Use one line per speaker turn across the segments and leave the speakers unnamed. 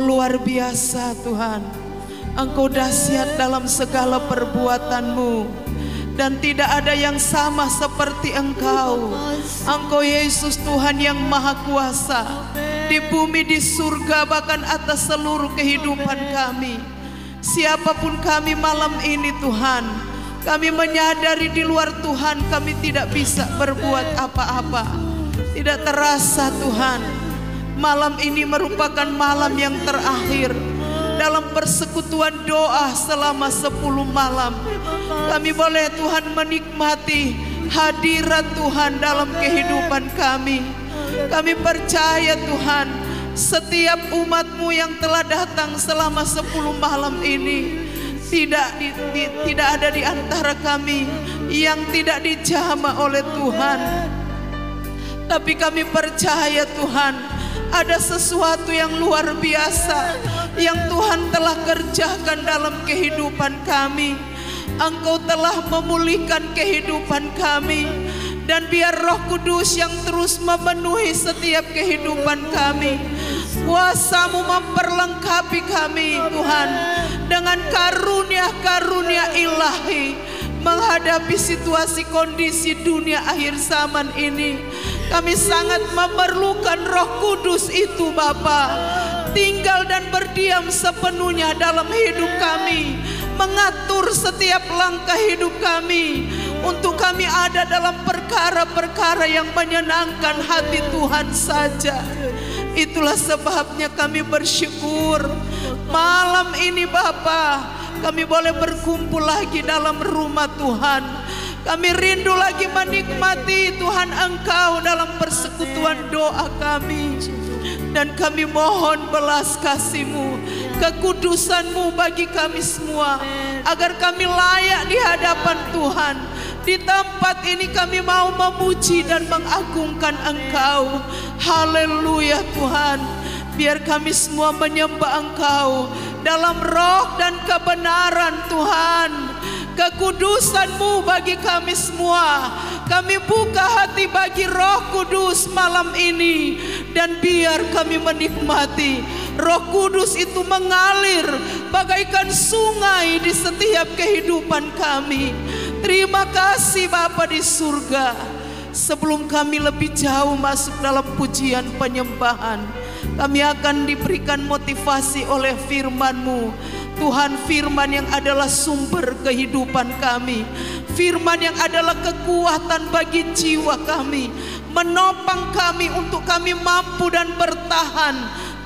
Engkau luar biasa Tuhan. Engkau dahsyat dalam segala perbuatanmu. Dan tidak ada yang sama seperti Engkau. Engkau Yesus Tuhan yang maha kuasa. Di bumi, di surga, bahkan atas seluruh kehidupan kami. Siapa pun kami malam ini Tuhan. Kami menyadari di luar Tuhan kami tidak bisa berbuat apa-apa. Tidak terasa Tuhan Malam ini merupakan malam yang terakhir dalam persekutuan doa selama 10 malam. Kami boleh Tuhan menikmati hadirat Tuhan dalam kehidupan kami. Kami percaya Tuhan setiap umatmu yang telah datang selama 10 malam ini tidak di, di- tidak ada di antara kami yang tidak dijamah oleh Tuhan. Tapi kami percaya Tuhan ada sesuatu yang luar biasa yang Tuhan telah kerjakan dalam kehidupan kami. Engkau telah memulihkan kehidupan kami dan biar Roh Kudus yang terus memenuhi setiap kehidupan kami. Kuasamu memperlengkapi kami Tuhan dengan karunia-karunia ilahi menghadapi situasi kondisi dunia akhir zaman ini. Kami sangat memerlukan Roh Kudus itu Bapa. Tinggal dan berdiam sepenuhnya dalam hidup kami, mengatur setiap langkah hidup kami untuk kami ada dalam perkara-perkara yang menyenangkan hati Tuhan saja. Itulah sebabnya kami bersyukur malam ini Bapa kami boleh berkumpul lagi dalam rumah Tuhan. Kami rindu lagi menikmati Tuhan Engkau dalam persekutuan doa kami. Dan kami mohon belas kasih-Mu, kekudusan-Mu bagi kami semua. Agar kami layak di hadapan Tuhan. Di tempat ini kami mau memuji dan mengagungkan Engkau. Haleluya Tuhan. Biar kami semua menyembah Engkau dalam roh dan kebenaran Tuhan. Kekudusan-Mu bagi kami semua. Kami buka hati bagi Roh Kudus malam ini dan biar kami menikmati Roh Kudus itu mengalir bagaikan sungai di setiap kehidupan kami. Terima kasih Bapa di surga. Sebelum kami lebih jauh masuk dalam pujian penyembahan, kami akan diberikan motivasi oleh firman-Mu. Tuhan firman yang adalah sumber kehidupan kami. Firman yang adalah kekuatan bagi jiwa kami. menopang kami untuk kami mampu dan bertahan.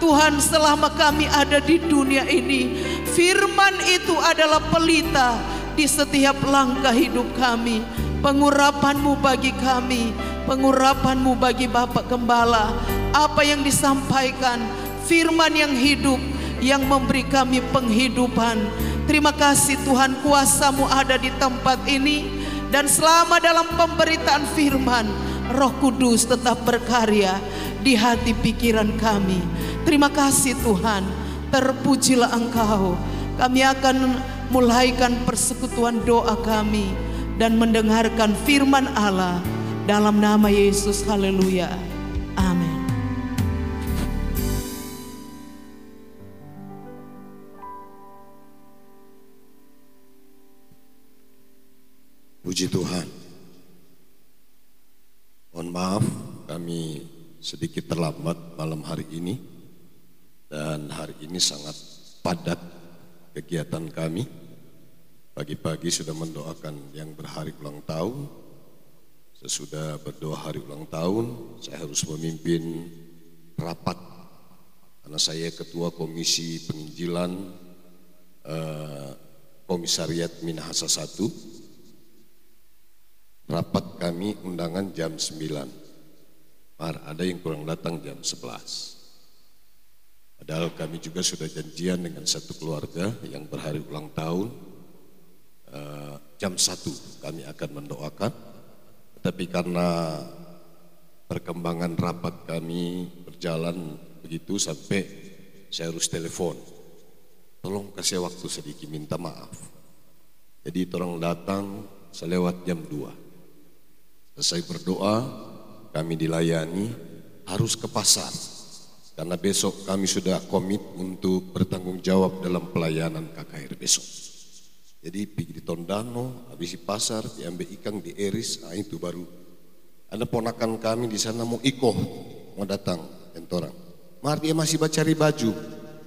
Tuhan selama kami ada di dunia ini, firman itu adalah pelita di setiap langkah hidup kami. Pengurapanmu bagi kami, pengurapanmu bagi Bapak Gembala. Apa yang disampaikan, firman yang hidup, yang memberi kami penghidupan. Terima kasih Tuhan kuasamu ada di tempat ini. Dan selama dalam pemberitaan firman, roh kudus tetap berkarya di hati pikiran kami. Terima kasih Tuhan, terpujilah Engkau. Kami akan mulaikan persekutuan doa kami dan mendengarkan firman Allah dalam nama Yesus. Haleluya. Amin.
Puji Tuhan. Mohon maaf kami sedikit terlambat malam hari ini dan hari ini sangat padat kegiatan kami. Pagi-pagi sudah mendoakan yang berhari ulang tahun. Sesudah berdoa hari ulang tahun, saya harus memimpin rapat karena saya ketua komisi penginjilan eh, Komisariat Minahasa 1 Rapat kami undangan jam 9. Mar, ada yang kurang datang jam 11. Padahal kami juga sudah janjian dengan satu keluarga yang berhari ulang tahun. Uh, jam 1 kami akan mendoakan. Tetapi karena perkembangan rapat kami berjalan begitu sampai saya harus telepon. Tolong kasih waktu sedikit minta maaf. Jadi tolong datang selewat jam 2. Selesai berdoa, kami dilayani, harus ke pasar. Karena besok kami sudah komit untuk bertanggung jawab dalam pelayanan KKR besok. Jadi pergi di Tondano, habis di pasar, diambil ikan di Eris, nah itu baru. Ada ponakan kami di sana mau ikoh, mau datang, entorang. Mar dia masih cari baju,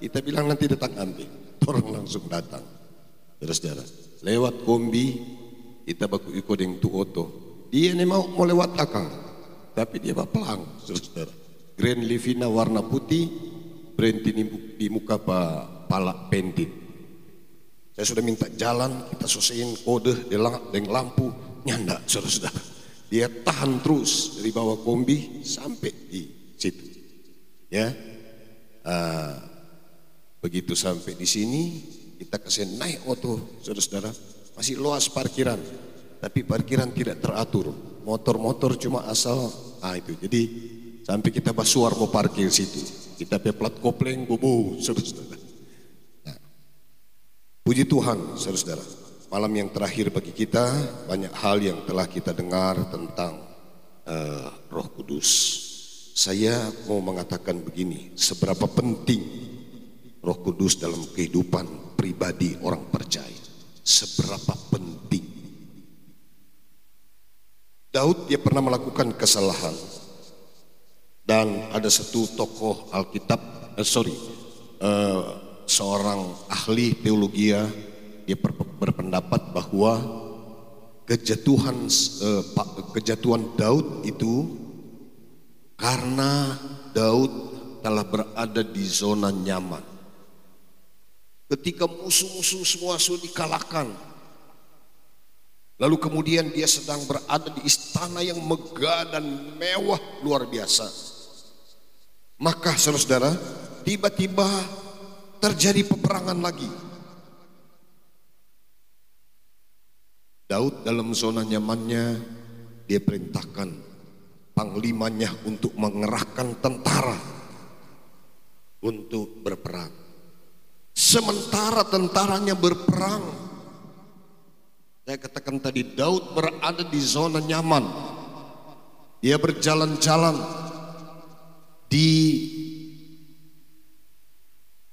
kita bilang nanti datang ambil. Orang langsung datang. Saudara-saudara, lewat kombi, kita baku iko dengan tu oto, dia ini mau, mau lewat belakang. Tapi dia pelang, saudara. Grand Livina warna putih, berhenti di muka Pak Palak Pendit. Saya sudah minta jalan, kita selesaiin kode dengan lampu, nyanda saudara-saudara. Dia tahan terus dari bawah kombi sampai di situ. Ya, uh, begitu sampai di sini kita kasih naik oto saudara-saudara masih luas parkiran tapi parkiran tidak teratur. Motor-motor cuma asal, ah itu. Jadi sampai kita basuar mau parkir situ. Kita peplat kopling, bubu, saudara-saudara. Puji Tuhan, saudara-saudara. Malam yang terakhir bagi kita, banyak hal yang telah kita dengar tentang uh, roh kudus. Saya mau mengatakan begini, seberapa penting roh kudus dalam kehidupan pribadi orang percaya. Seberapa penting Daud dia pernah melakukan kesalahan dan ada satu tokoh Alkitab, eh, sorry, eh, seorang ahli teologi dia berpendapat bahwa kejatuhan eh, kejatuhan Daud itu karena Daud telah berada di zona nyaman. Ketika musuh-musuh semua sudah dikalahkan, Lalu kemudian dia sedang berada di istana yang megah dan mewah luar biasa. Maka saudara-saudara, tiba-tiba terjadi peperangan lagi. Daud dalam zona nyamannya, dia perintahkan panglimanya untuk mengerahkan tentara untuk berperang. Sementara tentaranya berperang, saya katakan tadi Daud berada di zona nyaman. Dia berjalan-jalan di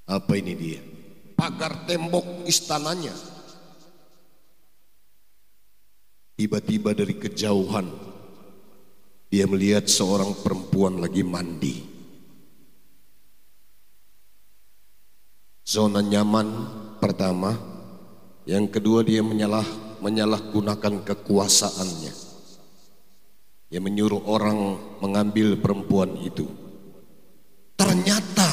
apa ini dia? Pagar tembok istananya. Tiba-tiba dari kejauhan dia melihat seorang perempuan lagi mandi. Zona nyaman pertama, yang kedua dia menyalah menyalahgunakan kekuasaannya. Dia menyuruh orang mengambil perempuan itu. Ternyata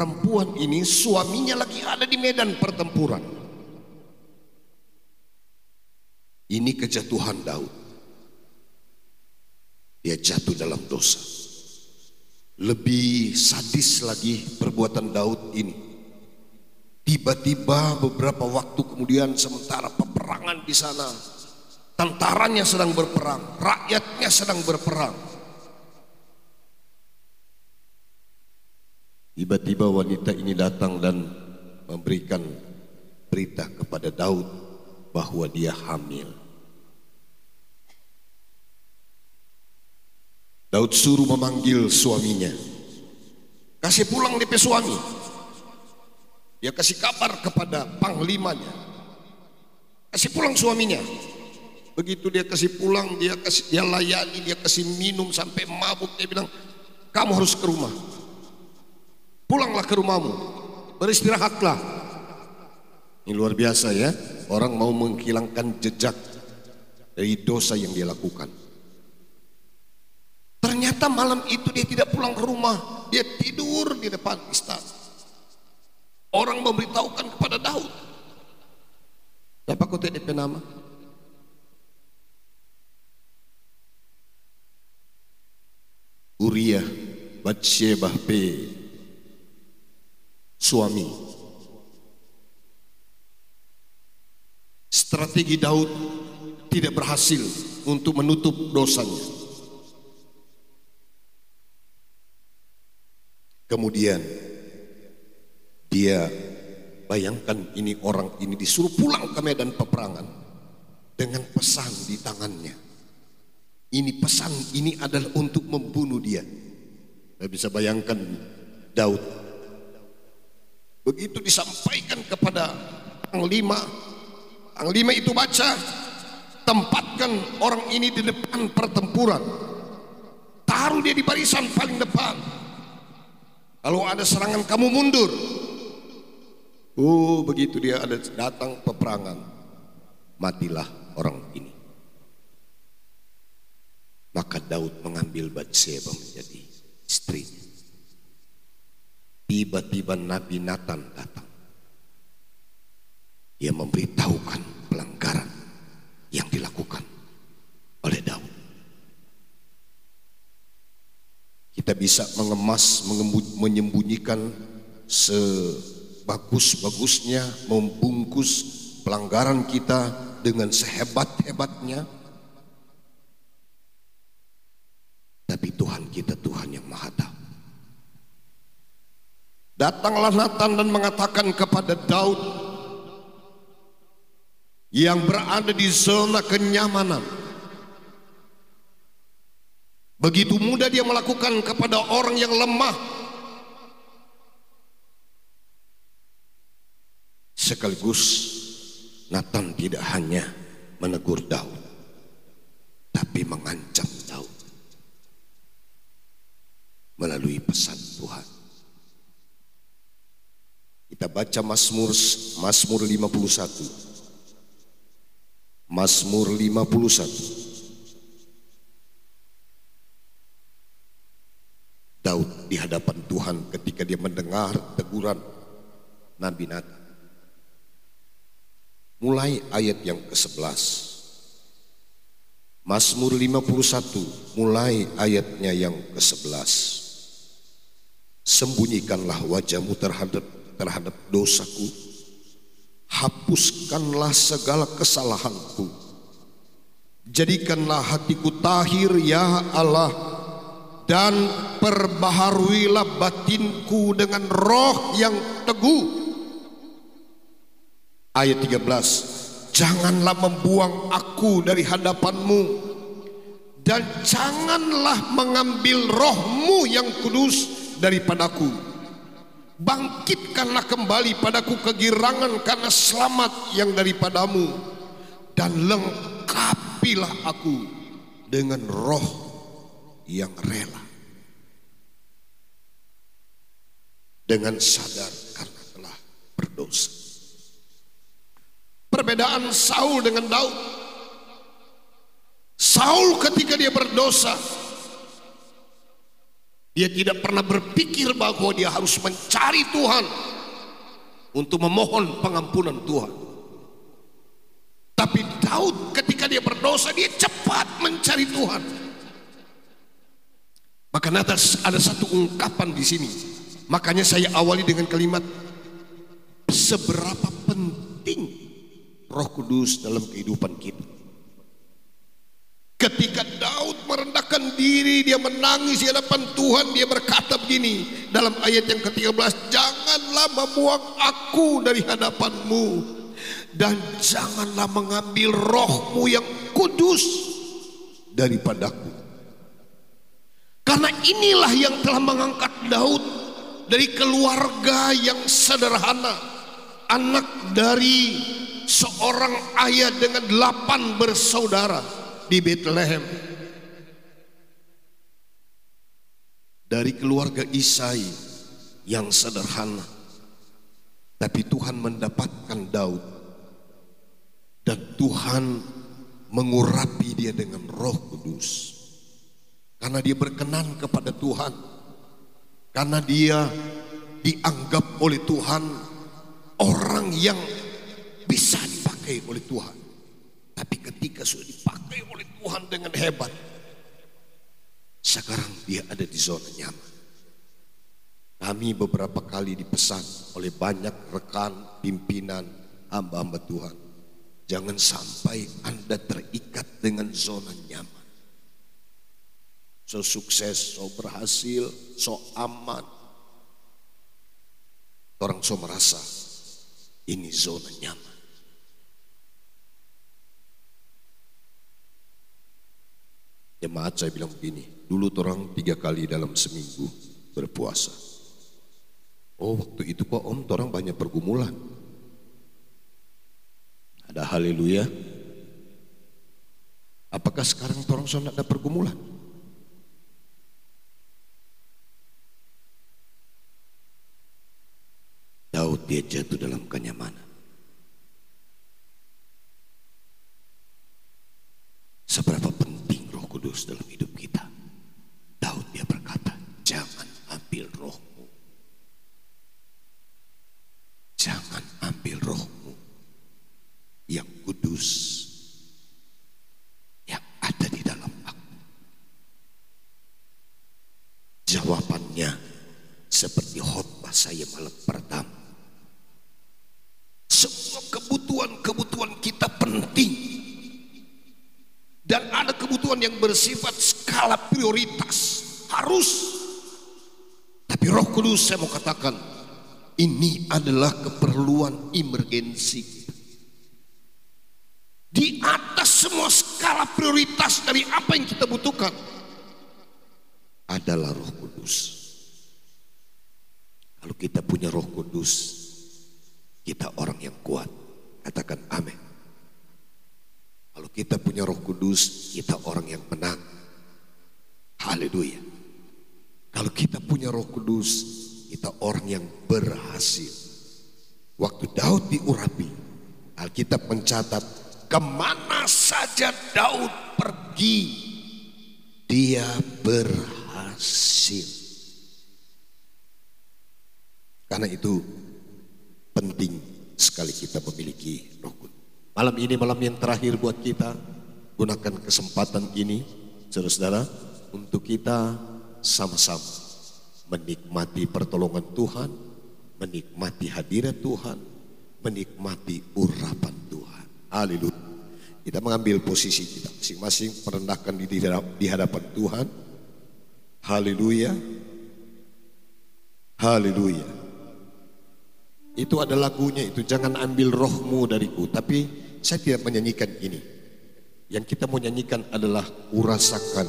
perempuan ini suaminya lagi ada di medan pertempuran. Ini kejatuhan Daud. Dia jatuh dalam dosa. Lebih sadis lagi perbuatan Daud ini. Tiba-tiba beberapa waktu kemudian sementara peperangan di sana Tentaranya sedang berperang, rakyatnya sedang berperang. Tiba-tiba wanita ini datang dan memberikan berita kepada Daud bahwa dia hamil. Daud suruh memanggil suaminya. Kasih pulang DP suami. Dia kasih kabar kepada panglimanya. Kasih pulang suaminya. Begitu dia kasih pulang, dia kasih dia layani, dia kasih minum sampai mabuk. Dia bilang, kamu harus ke rumah. Pulanglah ke rumahmu, beristirahatlah. Ini luar biasa ya, orang mau menghilangkan jejak dari dosa yang dia lakukan. Ternyata malam itu dia tidak pulang ke rumah, dia tidur di depan istana. Orang memberitahukan kepada Daud. Siapa kau tidak nama? Uriah Batsyebah P suami strategi Daud tidak berhasil untuk menutup dosanya kemudian dia bayangkan ini orang ini disuruh pulang ke medan peperangan dengan pesan di tangannya ini pesan ini adalah untuk membunuh dia. Saya bisa bayangkan Daud. Begitu disampaikan kepada panglima, panglima itu baca, tempatkan orang ini di depan pertempuran. Taruh dia di barisan paling depan. Kalau ada serangan kamu mundur. Oh, begitu dia ada datang peperangan. Matilah orang ini. Maka Daud mengambil Batseba menjadi istrinya. Tiba-tiba Nabi Nathan datang. Ia memberitahukan pelanggaran yang dilakukan oleh Daud. Kita bisa mengemas, menyembunyikan sebagus-bagusnya, membungkus pelanggaran kita dengan sehebat-hebatnya, Tapi Tuhan kita Tuhan yang maha tahu. Datanglah Nathan dan mengatakan kepada Daud yang berada di zona kenyamanan. Begitu mudah dia melakukan kepada orang yang lemah. Sekaligus Nathan tidak hanya menegur Daud, tapi mengancam Daud melalui pesan Tuhan. Kita baca Mazmur Mazmur 51. Mazmur 51. Daud di hadapan Tuhan ketika dia mendengar teguran Nabi Nathan. Mulai ayat yang ke-11. Mazmur 51 mulai ayatnya yang ke-11 sembunyikanlah wajahmu terhadap terhadap dosaku hapuskanlah segala kesalahanku. Jadikanlah hatiku tahir ya Allah dan perbaharuilah batinku dengan roh yang teguh. Ayat 13 janganlah membuang aku dari hadapanmu dan janganlah mengambil rohmu yang kudus daripadaku bangkitkanlah kembali padaku kegirangan karena selamat yang daripadamu. Dan lengkapilah aku dengan roh yang rela. Dengan sadar karena telah berdosa. Perbedaan Saul dengan Daud. Saul ketika dia berdosa, dia tidak pernah berpikir bahwa dia harus mencari Tuhan untuk memohon pengampunan Tuhan. Tapi Daud ketika dia berdosa dia cepat mencari Tuhan. Maka ada, ada satu ungkapan di sini. Makanya saya awali dengan kalimat seberapa penting Roh Kudus dalam kehidupan kita. Ketika Daud merendahkan diri, dia menangis di hadapan Tuhan, dia berkata begini dalam ayat yang ke-13, "Janganlah membuang aku dari hadapanmu dan janganlah mengambil rohmu yang kudus daripadaku." Karena inilah yang telah mengangkat Daud dari keluarga yang sederhana, anak dari seorang ayah dengan delapan bersaudara di Bethlehem. Dari keluarga Isai yang sederhana. Tapi Tuhan mendapatkan Daud. Dan Tuhan mengurapi dia dengan roh kudus. Karena dia berkenan kepada Tuhan. Karena dia dianggap oleh Tuhan orang yang bisa dipakai oleh Tuhan. Tapi ketika sudah dipakai oleh Tuhan dengan hebat, sekarang dia ada di zona nyaman. Kami beberapa kali dipesan oleh banyak rekan, pimpinan, hamba-hamba Tuhan. Jangan sampai Anda terikat dengan zona nyaman. So sukses, so berhasil, so aman. Orang so merasa ini zona nyaman. Jemaat saya bilang begini, dulu orang tiga kali dalam seminggu berpuasa. Oh waktu itu kok om orang banyak pergumulan. Ada haleluya. Apakah sekarang orang sudah ada pergumulan? Daud dia jatuh dalam kenyamanan. Seberapa Kudus dalam hidup kita. Daud dia berkata, jangan ambil rohmu. Jangan ambil rohmu yang kudus yang ada di dalam aku. Jawabannya seperti khotbah saya malam pertama. Yang bersifat skala prioritas. Harus. Tapi roh kudus saya mau katakan ini adalah keperluan emergensi. Di atas semua skala prioritas dari apa yang kita butuhkan adalah roh kudus. Kalau kita punya roh kudus kita orang yang kuat. Katakan amin kalau kita punya roh kudus, kita orang yang menang. Haleluya. Kalau kita punya roh kudus, kita orang yang berhasil. Waktu Daud diurapi, Alkitab mencatat, ke mana saja Daud pergi, dia berhasil. Karena itu penting sekali kita memiliki roh. Malam ini malam yang terakhir buat kita. Gunakan kesempatan ini, saudara-saudara, untuk kita sama-sama menikmati pertolongan Tuhan, menikmati hadirat Tuhan, menikmati urapan Tuhan. Haleluya. Kita mengambil posisi kita masing-masing merendahkan diri di hadapan Tuhan. Haleluya. Haleluya. Itu ada lagunya itu jangan ambil rohmu dariku tapi saya tidak menyanyikan ini. Yang kita mau nyanyikan adalah urasakan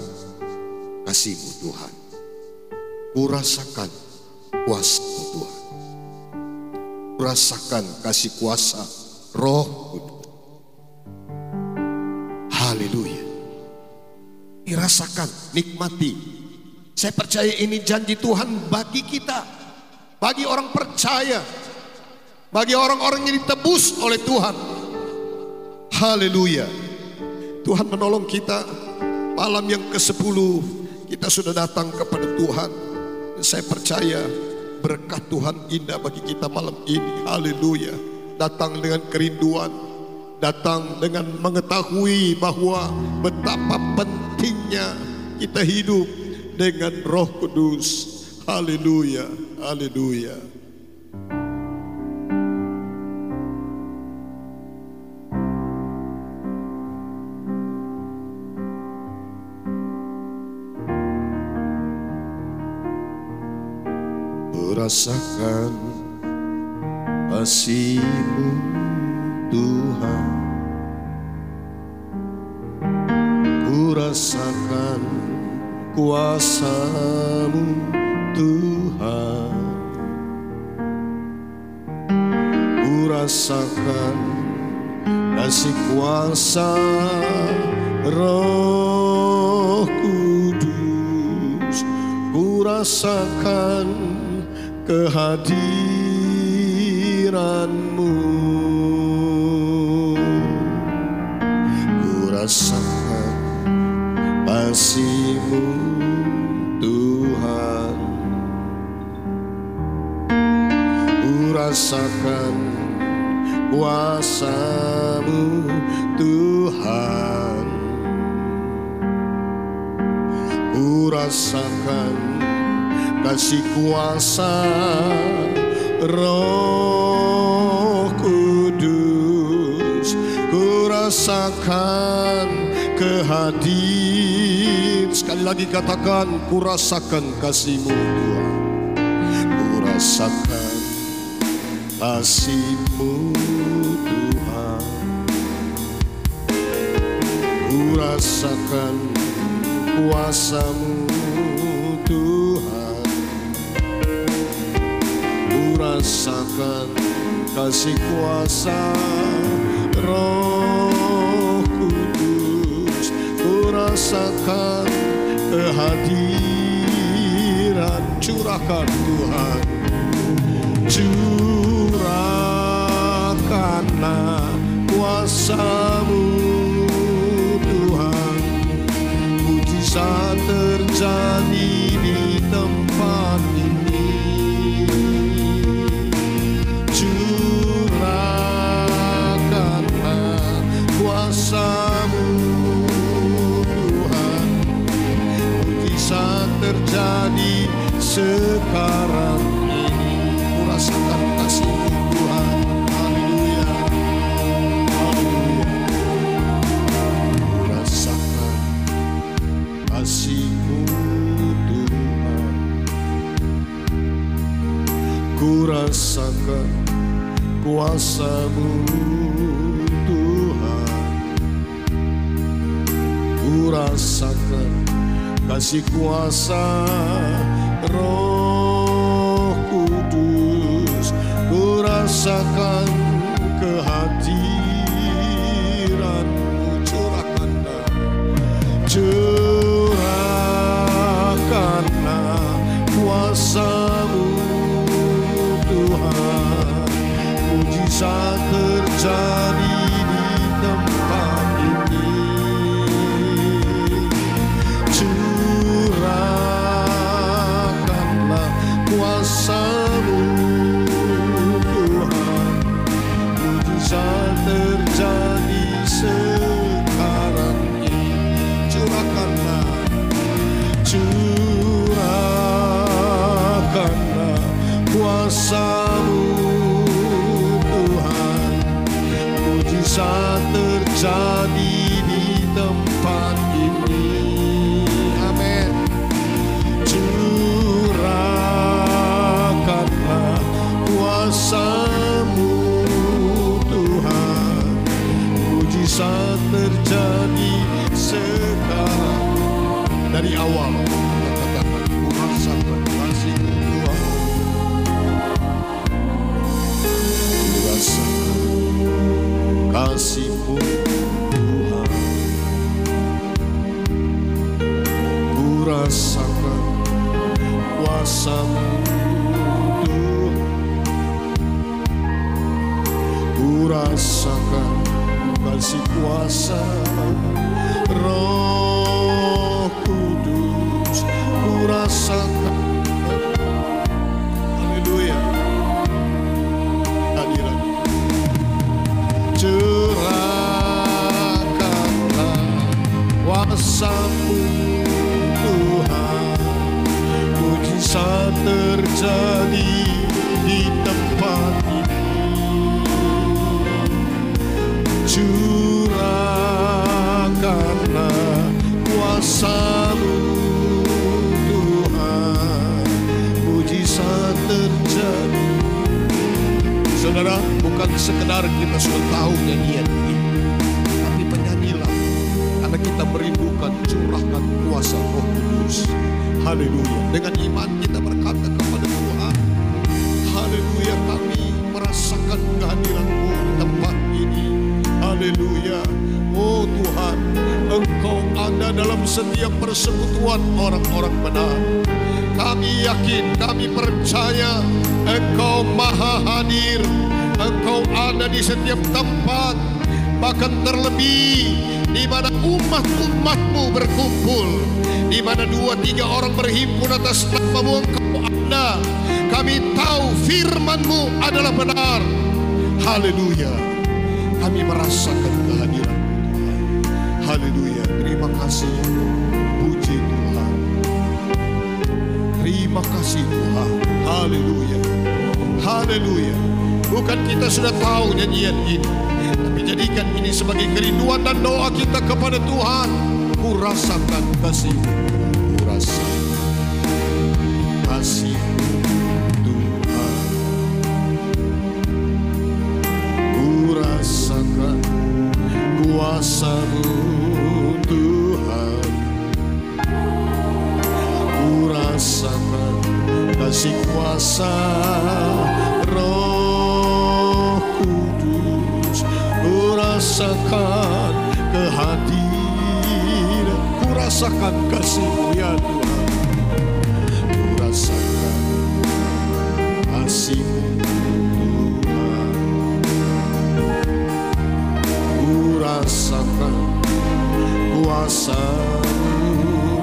kasihmu Tuhan. Urasakan kuasamu Tuhan. Urasakan kasih kuasa roh Haleluya. Dirasakan, nikmati. Saya percaya ini janji Tuhan bagi kita. Bagi orang percaya bagi orang-orang yang ditebus oleh Tuhan. Haleluya. Tuhan menolong kita Malam yang ke-10 kita sudah datang kepada Tuhan. Dan saya percaya berkat Tuhan indah bagi kita malam ini. Haleluya. Datang dengan kerinduan, datang dengan mengetahui bahwa betapa pentingnya kita hidup dengan Roh Kudus. Haleluya. Haleluya. Rasakan kasih-Mu Tuhan. Ku rasakan kuasa-Mu Tuhan. Ku rasakan kasih kuasa Roh Kudus. Ku rasakan kehadiranmu. Ku rasakan kasihmu Tuhan. Ku rasakan kuasamu Tuhan. Ku rasakan kasih kuasa Roh Kudus ku rasakan kehadir sekali lagi katakan ku rasakan kasihmu Tuhan. Ku rasakan kasihmu Tuhan. Ku rasakan kuasamu rasakan kasih kuasa. Roh Kudus ku rasakan kehadiran. Curahkan Tuhan. Curahkanlah kuasamu Tuhan. Mujizat terjadi di tempat terjadi sekarang ini. Ku rasakan kasih Tuhan. Haleluya. Haleluya. Rasakan kasihmu Tuhan. Ku rasakan kuasamu Tuhan. Ku rasakan kasih kuasa Roh Kudus ku rasakan kehadiranmu curahkanlah curahkanlah kuasamu Tuhan. Mujizat terjadi terlebih di mana umat-umatmu berkumpul di mana dua tiga orang berhimpun atas namamu engkau ada kami tahu firmanmu adalah benar haleluya kami merasakan kehadiran Tuhan haleluya terima kasih puji Tuhan Terima kasih Tuhan. Haleluya. Haleluya. Bukan kita sudah tahu nyanyian ini. Tapi jadikan ini sebagai kerinduan dan doa kita kepada Tuhan. Ku rasakan kasih. Ku rasakan kasih Tuhan. Ku rasakan kuasamu Tuhan. Ku rasakan kasih kuasa rasakan kehadiran. Ku rasakan kasih ya Tuhan. Ku rasakan kasih Tuhan. Ku rasakan kuasa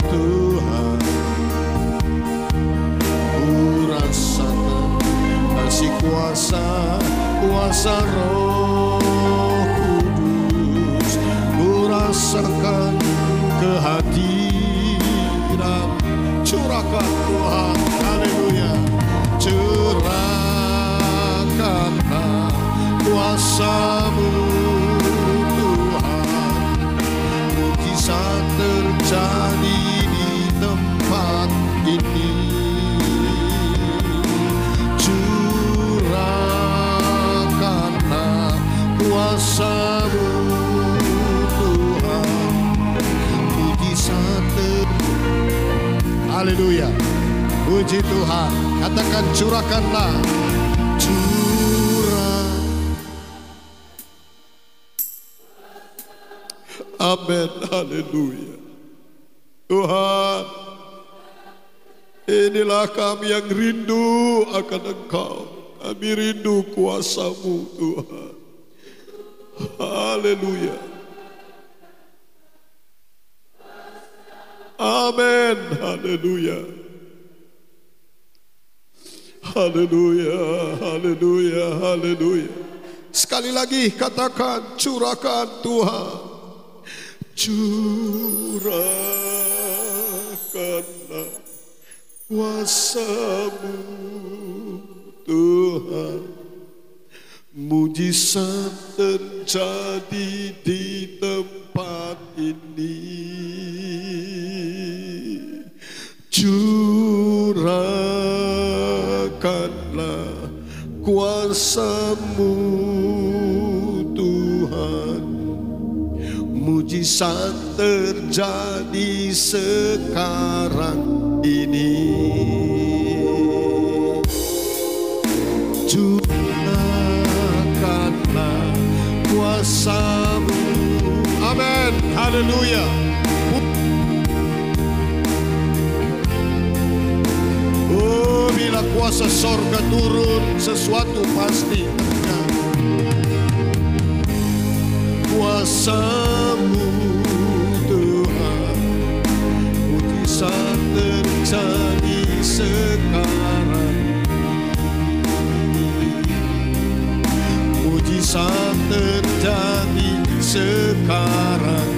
Tuhan. Ku rasakan kasih kuasa kuasa Roh rasakan kehadiran. Curahkan Tuhan Haleluya. Kuasamu Puji Tuhan Katakan curahkanlah Curah Amin Haleluya Tuhan Inilah kami yang rindu akan Engkau. Kami rindu kuasamu Tuhan. Haleluya. Amin. Haleluya. Haleluya. Haleluya. Haleluya. Sekali lagi katakan curahkan Tuhan. Curahkanlah kuasamu Tuhan Mujizat terjadi di tempat ini Curahkanlah kuasamu Tuhan. Mujizat terjadi sekarang ini. Curahkanlah kuasamu. Amin. Haleluya Apabila kuasa sorga turun, sesuatu pasti terjadi. Kuasamu Tuhan, bisa terjadi sekarang.
Mujizat terjadi sekarang.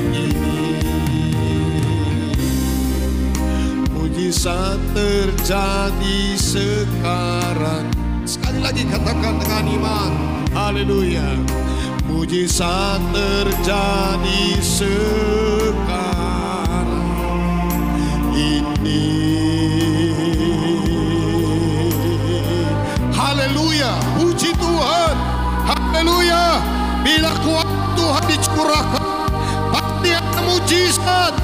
Mujizat terjadi sekarang Sekali lagi katakan dengan iman Haleluya Mujizat terjadi sekarang ini Haleluya, puji Tuhan. Haleluya. Bila kuat Tuhan dicurahkan, pasti ada mujizat.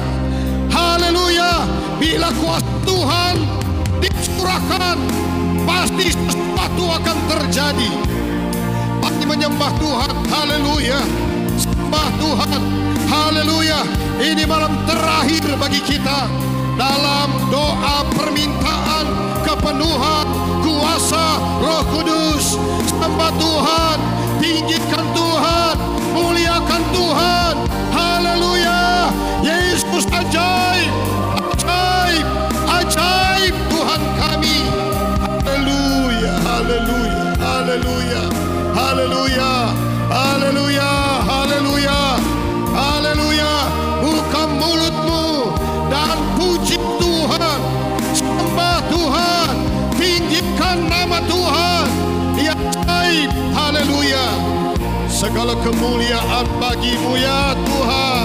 Haleluya. Bila kuat Tuhan dicurahkan, pasti sesuatu akan terjadi. Pasti menyembah Tuhan. Haleluya. Sembah Tuhan. Haleluya. Ini malam terakhir bagi kita dalam doa permintaan kepenuhan kuasa Roh Kudus. Sembah Tuhan, tinggikan Tuhan, muliakan Tuhan. Haleluya. Yesus ajaib, haleluya, haleluya, haleluya, haleluya, haleluya. Buka mulutmu dan puji Tuhan, sembah Tuhan, tinggikan nama Tuhan. Ya ajaib, haleluya. Segala kemuliaan bagimu ya Tuhan.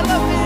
Kami
malam ini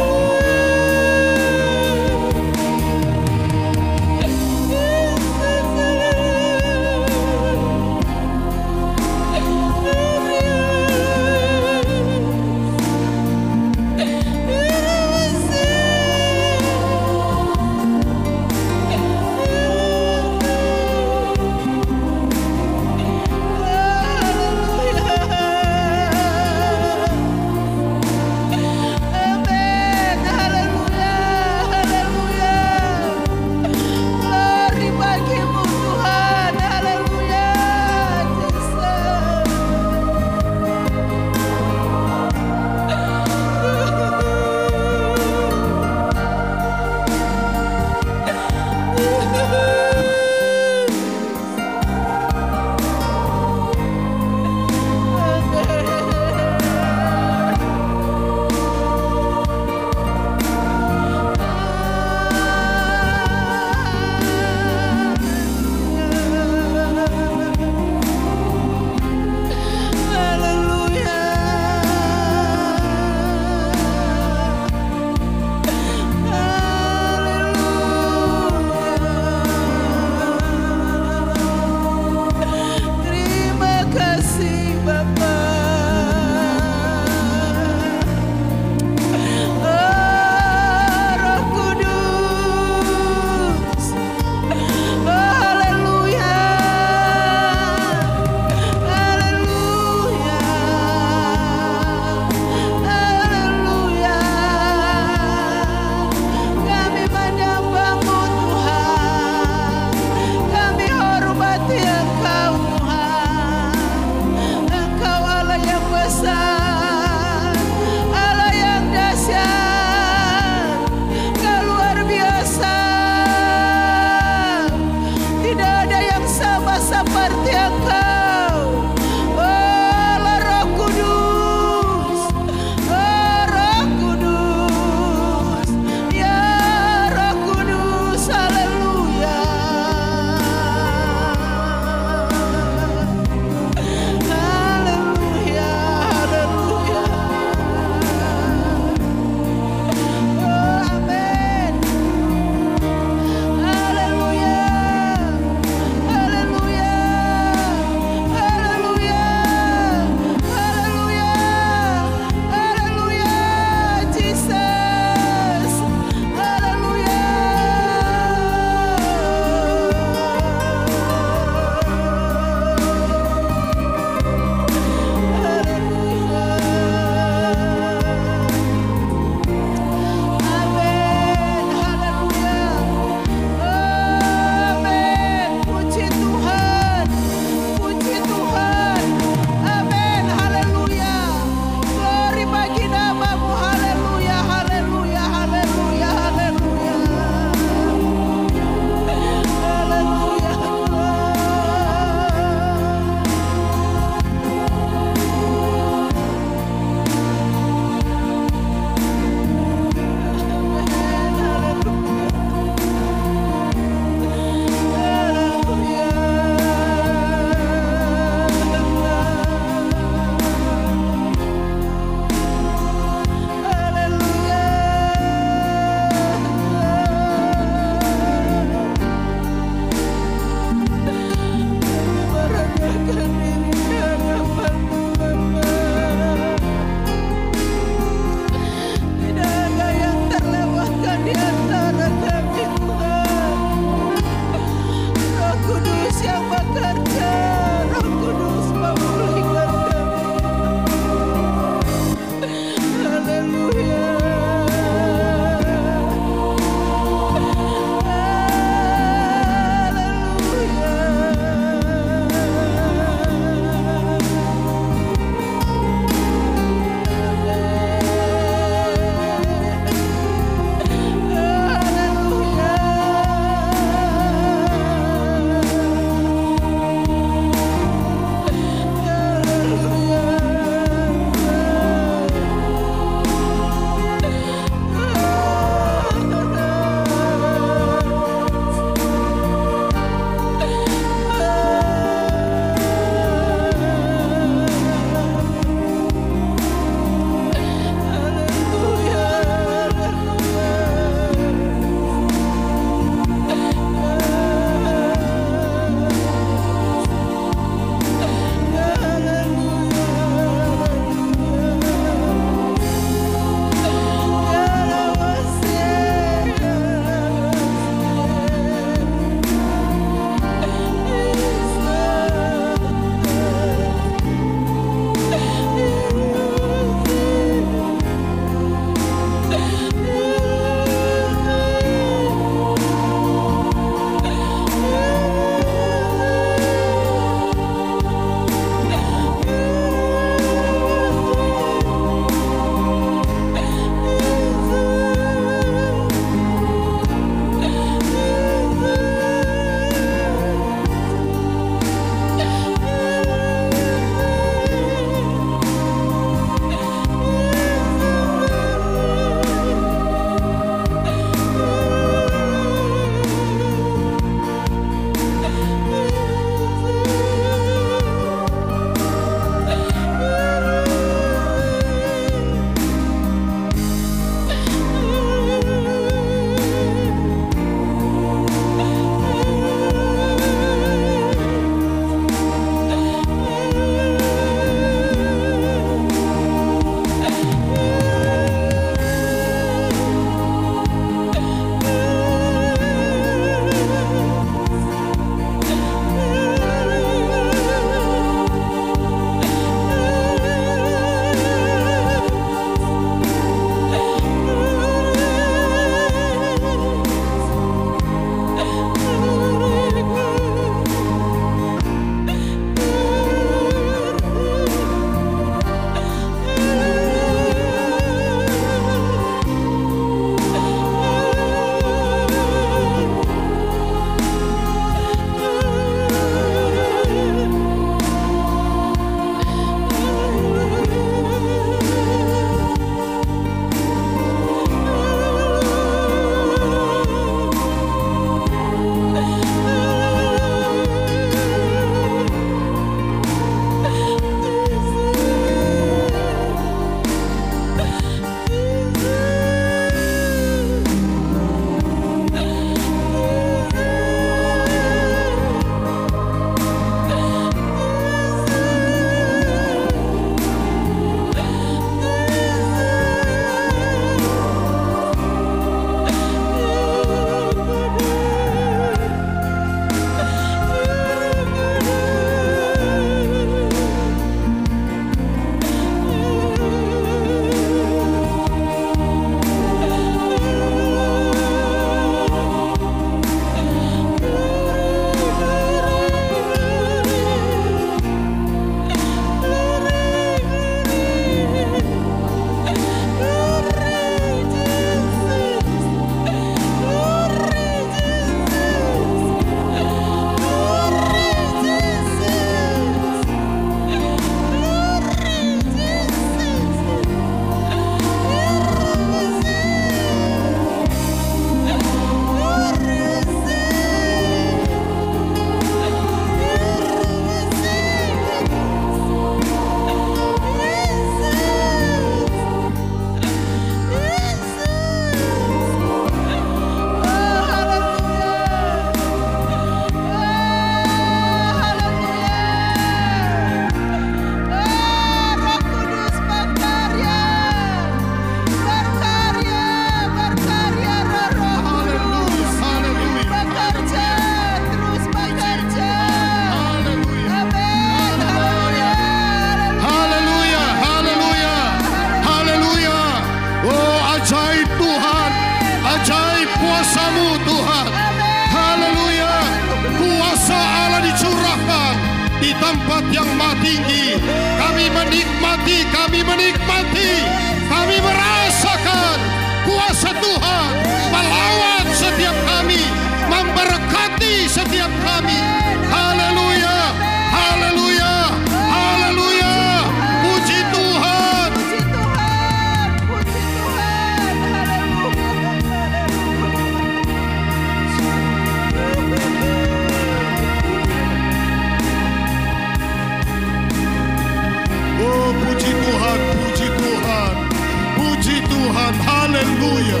haleluya,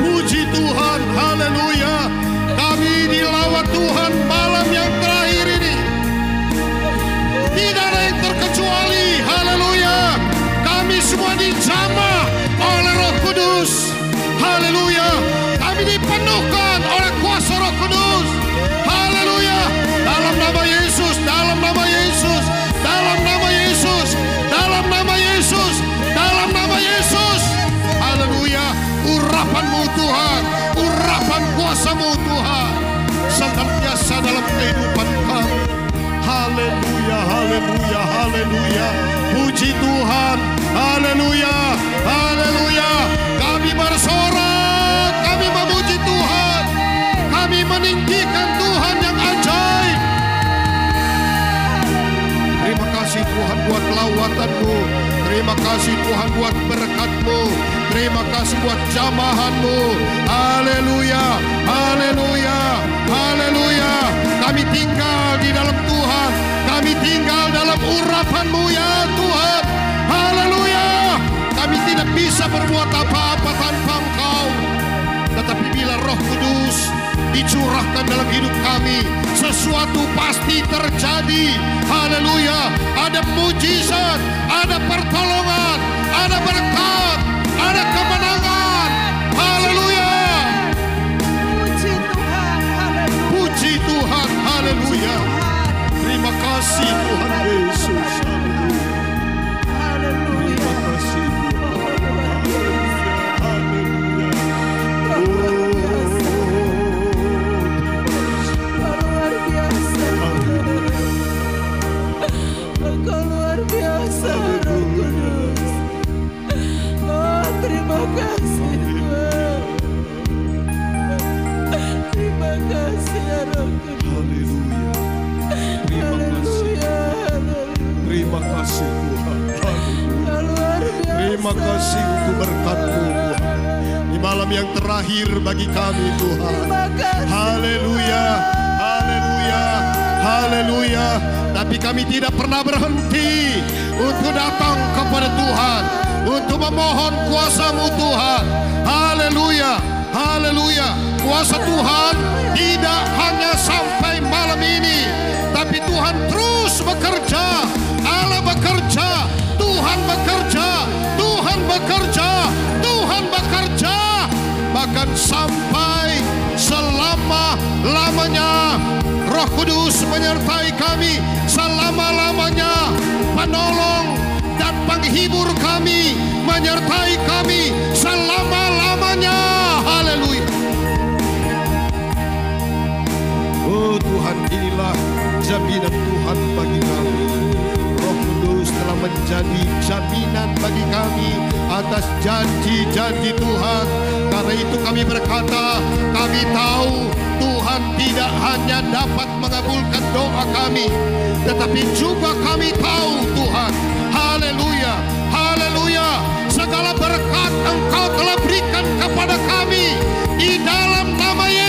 puji Tuhan,
haleluya.
Haleluya. Puji Tuhan. Haleluya, haleluya. Kami bersorak, kami memuji Tuhan. Kami meninggikan Tuhan yang ajaib. Terima kasih Tuhan buat lawatanmu. Terima kasih Tuhan buat berkatmu. Terima kasih buat jamahanmu. Haleluya, haleluya, haleluya. Kami tinggal di dalam Tuhan. Kami tinggal dalam urapanmu ya Tuhan. Haleluya. Kami tidak bisa berbuat apa-apa tanpa Engkau. Tetapi bila roh kudus dicurahkan dalam hidup kami, sesuatu pasti terjadi. Haleluya. Ada mujizat, ada pertolongan, ada berkat, ada kemenangan.
Biasa. Engkau luar biasa, Roh Kudus. Oh, terima kasih kasih
Tuhan. Terima kasih untuk berkat-Mu Tuhan. Di malam yang terakhir bagi kami Tuhan. Haleluya. Haleluya. Haleluya. Tapi kami tidak pernah berhenti untuk datang kepada Tuhan. Untuk memohon kuasa-Mu Tuhan. Haleluya. Haleluya. Kuasa Tuhan tidak hanya sampai malam ini. Tapi Tuhan terus bekerja. Tuhan bekerja. Tuhan bekerja. Tuhan bekerja. Bahkan sampai selama-lamanya Roh Kudus menyertai kami selama-lamanya penolong dan penghibur kami menyertai kami selama-lamanya haleluya Oh Tuhan inilah jaminan Tuhan menjadi jaminan bagi kami atas janji-janji Tuhan. Karena itu kami berkata, kami tahu Tuhan tidak hanya dapat mengabulkan doa kami, tetapi juga kami tahu Tuhan. Haleluya, haleluya. Segala berkat Engkau telah berikan kepada kami di dalam nama Yesus.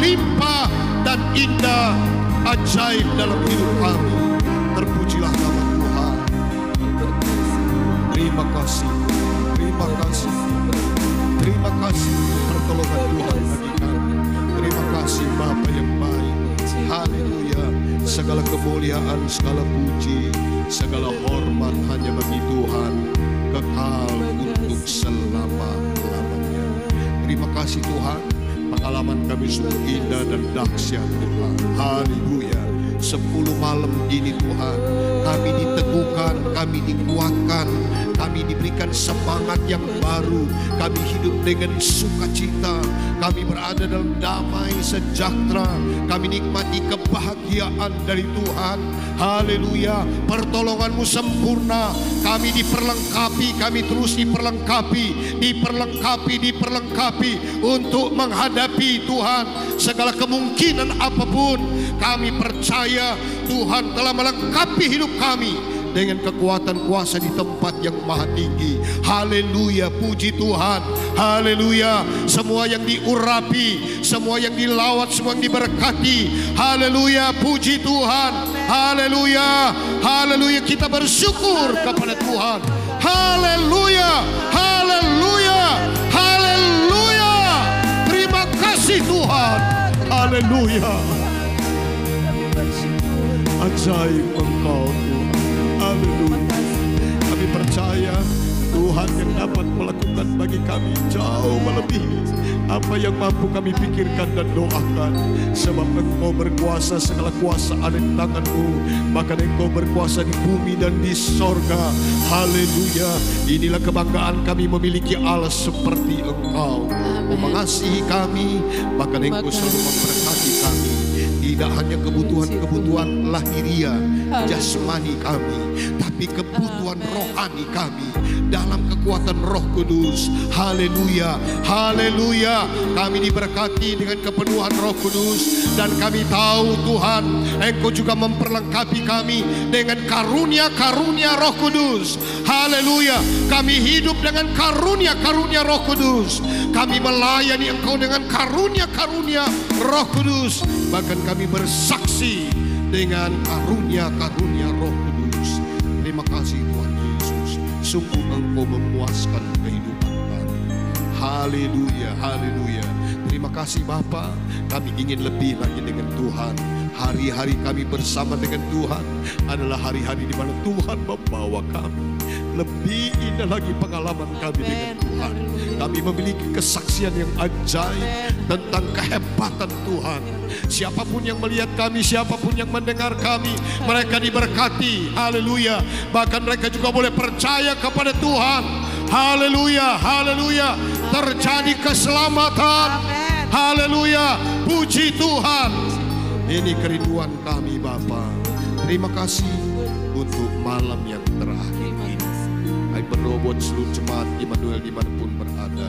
Limpah dan indah ajaib dalam hidup kami. Terpujilah nama Tuhan. Terima kasih, terima kasih, terima kasih pertolongan Tuhan bagi kami. Terima kasih Bapa yang baik. Haleluya. Segala kemuliaan, segala puji, segala hormat hanya bagi Tuhan. Kekal untuk selama-lamanya. Terima kasih Tuhan. Pengalaman kami sungguh indah dan dahsyat Tuhan. Haleluya. Sepuluh malam ini Tuhan, kami diteguhkan, kami dikuatkan, kami diberikan semangat yang baru, kami hidup dengan sukacita, kami berada dalam damai sejahtera, kami nikmati kebahagiaan dari Tuhan. Haleluya, pertolonganmu sempurna, kami diperlengkapi, kami terus diperlengkapi, diperlengkapi, diperlengkapi untuk menghadapi Tuhan segala kemungkinan apa pun. Kami percaya Tuhan telah melengkapi hidup kami dengan kekuatan kuasa di tempat yang maha tinggi. Haleluya, puji Tuhan. Haleluya, semua yang diurapi, semua yang dilawat, semua yang diberkati. Haleluya, puji Tuhan. Haleluya, haleluya. Kita bersyukur kepada Tuhan. Haleluya, haleluya, haleluya. Terima kasih Tuhan. Haleluya. Ajaib engkau Tuhan yang dapat melakukan bagi kami jauh melebihi apa yang mampu kami pikirkan dan doakan. Sebab engkau berkuasa segala kuasa ada di tanganmu. Maka engkau berkuasa di bumi dan di sorga. Haleluya. Inilah kebanggaan kami memiliki Allah seperti engkau. Engkau mengasihi kami. Bahkan engkau selalu memberkati kami tidak hanya kebutuhan-kebutuhan lahiria jasmani kami, tapi kebutuhan rohani kami dalam kekuatan Roh Kudus. Haleluya, haleluya. Kami diberkati dengan kepenuhan Roh Kudus dan kami tahu Tuhan, Engkau juga memperlengkapi kami dengan karunia-karunia Roh Kudus. Haleluya. Kami hidup dengan karunia-karunia Roh Kudus. Kami melayani Engkau dengan karunia-karunia Roh Kudus. Bahkan kami bersaksi dengan karunia-karunia Roh Kudus. Sungguh Engkau memuaskan kehidupan kami. Haleluya, haleluya. Terima kasih Bapa. Kami ingin lebih lagi dengan Tuhan. Hari-hari kami bersama dengan Tuhan adalah hari-hari di mana Tuhan membawa kami. Lebih indah lagi pengalaman kami dengan Tuhan. Kami memiliki kesaksian yang ajaib tentang kehebatan Tuhan. Siapa pun yang melihat kami, siapa pun yang mendengar kami, mereka diberkati. Haleluya. Bahkan mereka juga boleh percaya kepada Tuhan. Haleluya, haleluya. Terjadi keselamatan. Haleluya. Puji Tuhan. Ini kerinduan kami Bapa. Terima kasih untuk malam yang berdoa buat seluruh jemaat Immanuel di mana pun berada.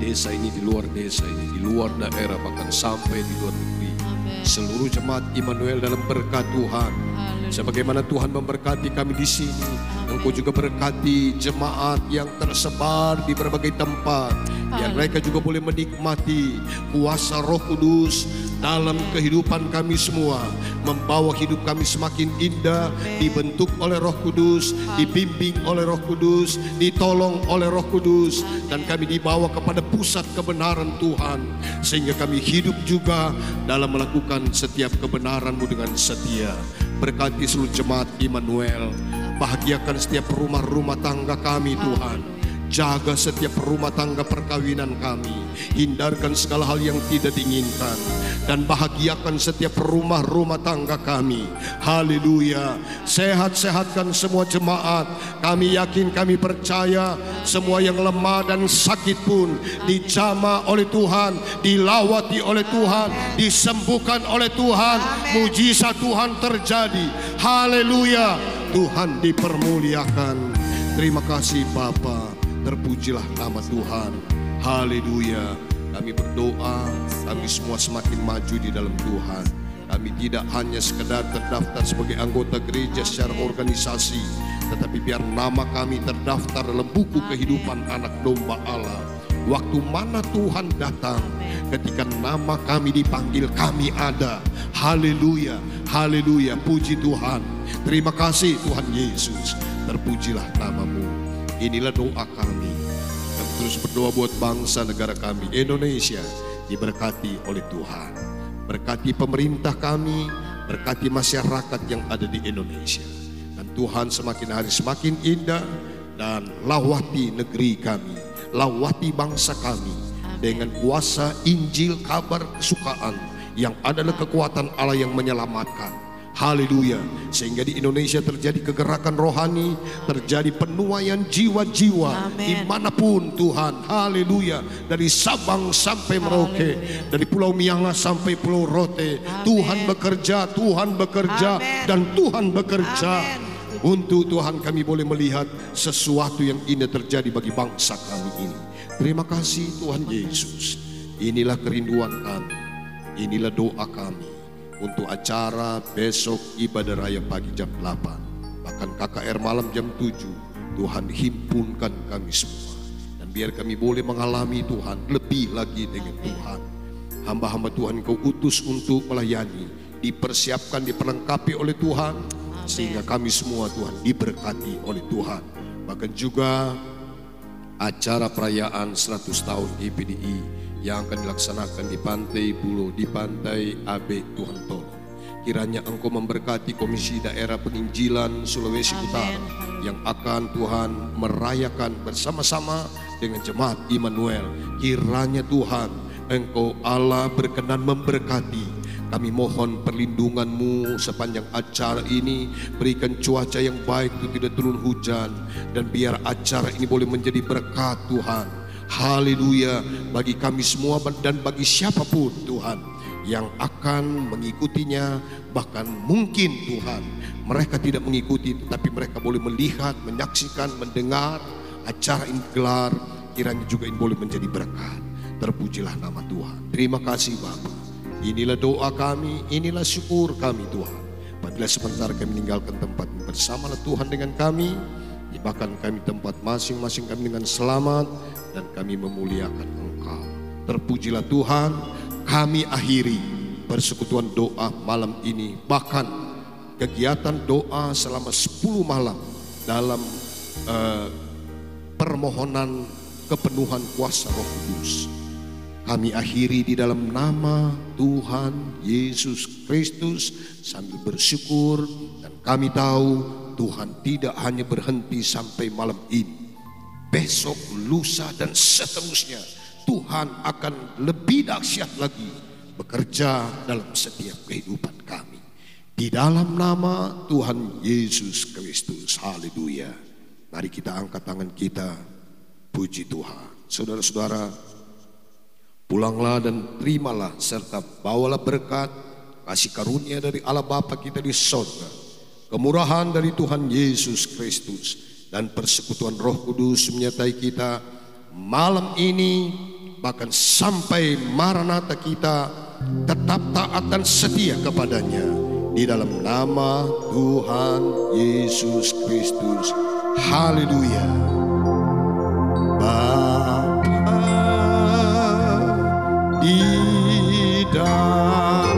Di desa ini, di luar desa ini, di luar daerah bahkan sampai di luar negeri. Seluruh jemaat Immanuel dalam berkat Tuhan. Sebagaimana Tuhan memberkati kami di sini, Engkau juga berkati jemaat yang tersebar di berbagai tempat. Biar mereka juga boleh menikmati kuasa roh kudus dalam kehidupan kami semua. Membawa hidup kami semakin indah, dibentuk oleh roh kudus, dibimbing oleh roh kudus, ditolong oleh roh kudus. Dan kami dibawa kepada pusat kebenaran Tuhan. Sehingga kami hidup juga dalam melakukan setiap kebenaranmu dengan setia. Berkati seluruh jemaat Immanuel. Bahagiakan setiap rumah-rumah tangga kami Tuhan. Jaga setiap rumah tangga perkawinan kami. Hindarkan segala hal yang tidak diinginkan. Dan bahagiakan setiap rumah-rumah tangga kami. Haleluya. Sehat-sehatkan semua jemaat. Kami yakin, kami percaya. Semua yang lemah dan sakit pun dijama oleh Tuhan. Dilawati oleh Tuhan. Disembuhkan oleh Tuhan. Mujizat Tuhan terjadi. Haleluya. Tuhan dipermuliakan. Terima kasih Bapa. Terpujilah nama Tuhan. Haleluya. Kami berdoa, kami semua semakin maju di dalam Tuhan. Kami tidak hanya sekedar terdaftar sebagai anggota gereja secara organisasi, tetapi biar nama kami terdaftar dalam buku kehidupan anak domba Allah. Waktu mana Tuhan datang, ketika nama kami dipanggil, kami ada. Haleluya, haleluya, puji Tuhan. Terima kasih Tuhan Yesus, terpujilah namamu. Inilah doa kami. Terus berdoa buat bangsa negara kami, Indonesia, diberkati oleh Tuhan. Berkati pemerintah kami, berkati masyarakat yang ada di Indonesia. Dan Tuhan semakin hari semakin indah dan lawati negeri kami, lawati bangsa kami dengan kuasa Injil kabar kesukaan yang adalah kekuatan Allah yang menyelamatkan. Haleluya. Sehingga di Indonesia terjadi kegerakan rohani, terjadi penuaian jiwa-jiwa
di
mana pun Tuhan. Haleluya. Dari Sabang sampai Merauke, dari Pulau Miangas sampai Pulau Rote. Tuhan bekerja, Tuhan bekerja,
Amin.
dan Tuhan bekerja.
Amin.
Untuk Tuhan kami boleh melihat sesuatu yang indah terjadi bagi bangsa kami ini. Terima kasih Tuhan Yesus. Inilah kerinduan kami. Inilah doa kami untuk acara besok ibadah raya pagi jam 8. Bahkan KKR malam jam 7. Tuhan himpunkan kami semua. Dan biar kami boleh mengalami Tuhan lebih lagi dengan Tuhan. Hamba-hamba Tuhan kau utus untuk melayani. Dipersiapkan, diperlengkapi oleh Tuhan. Sehingga kami semua Tuhan diberkati oleh Tuhan. Bahkan juga acara perayaan 100 tahun IPDI yang akan dilaksanakan di Pantai Bulo, di Pantai AB Tuhan Tolong. Kiranya Engkau memberkati Komisi Daerah Penginjilan Sulawesi
Amin.
Utara yang akan Tuhan merayakan bersama-sama dengan jemaat Immanuel. Kiranya Tuhan Engkau Allah berkenan memberkati kami mohon perlindunganmu sepanjang acara ini. Berikan cuaca yang baik itu tidak turun hujan. Dan biar acara ini boleh menjadi berkat Tuhan. Haleluya bagi kami semua dan bagi siapa pun Tuhan yang akan mengikutinya. Bahkan mungkin Tuhan mereka tidak mengikuti tetapi mereka boleh melihat, menyaksikan, mendengar acara ini gelar. Kiranya juga ini boleh menjadi berkat. Terpujilah nama Tuhan. Terima kasih Bapak. Inilah doa kami, inilah syukur kami Tuhan. Apabila sebentar kami meninggalkan tempat ini, bersamalah Tuhan dengan kami. Bahkan kami tempat masing-masing kami dengan selamat dan kami memuliakan Engkau. Terpujilah Tuhan, kami akhiri persekutuan doa malam ini. Bahkan kegiatan doa selama 10 malam dalam eh, permohonan kepenuhan kuasa Roh Kudus. Kami akhiri di dalam nama Tuhan Yesus Kristus sambil bersyukur dan kami tahu Tuhan tidak hanya berhenti sampai malam ini. Besok, lusa dan seterusnya Tuhan akan lebih dahsyat lagi bekerja dalam setiap kehidupan kami. Di dalam nama Tuhan Yesus Kristus. Haleluya. Mari kita angkat tangan kita. Puji Tuhan. Saudara-saudara, Pulanglah dan terimalah serta bawalah berkat kasih karunia dari Allah Bapa kita di sorga. Kemurahan dari Tuhan Yesus Kristus dan persekutuan Roh Kudus menyertai kita malam ini bahkan sampai maranatha kita tetap taat dan setia kepadanya di dalam nama Tuhan Yesus Kristus. Haleluya. Bapa di dalam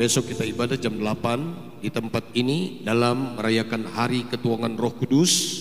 Besok kita ibadah jam 8 di tempat ini dalam merayakan Hari Ketuanan Roh Kudus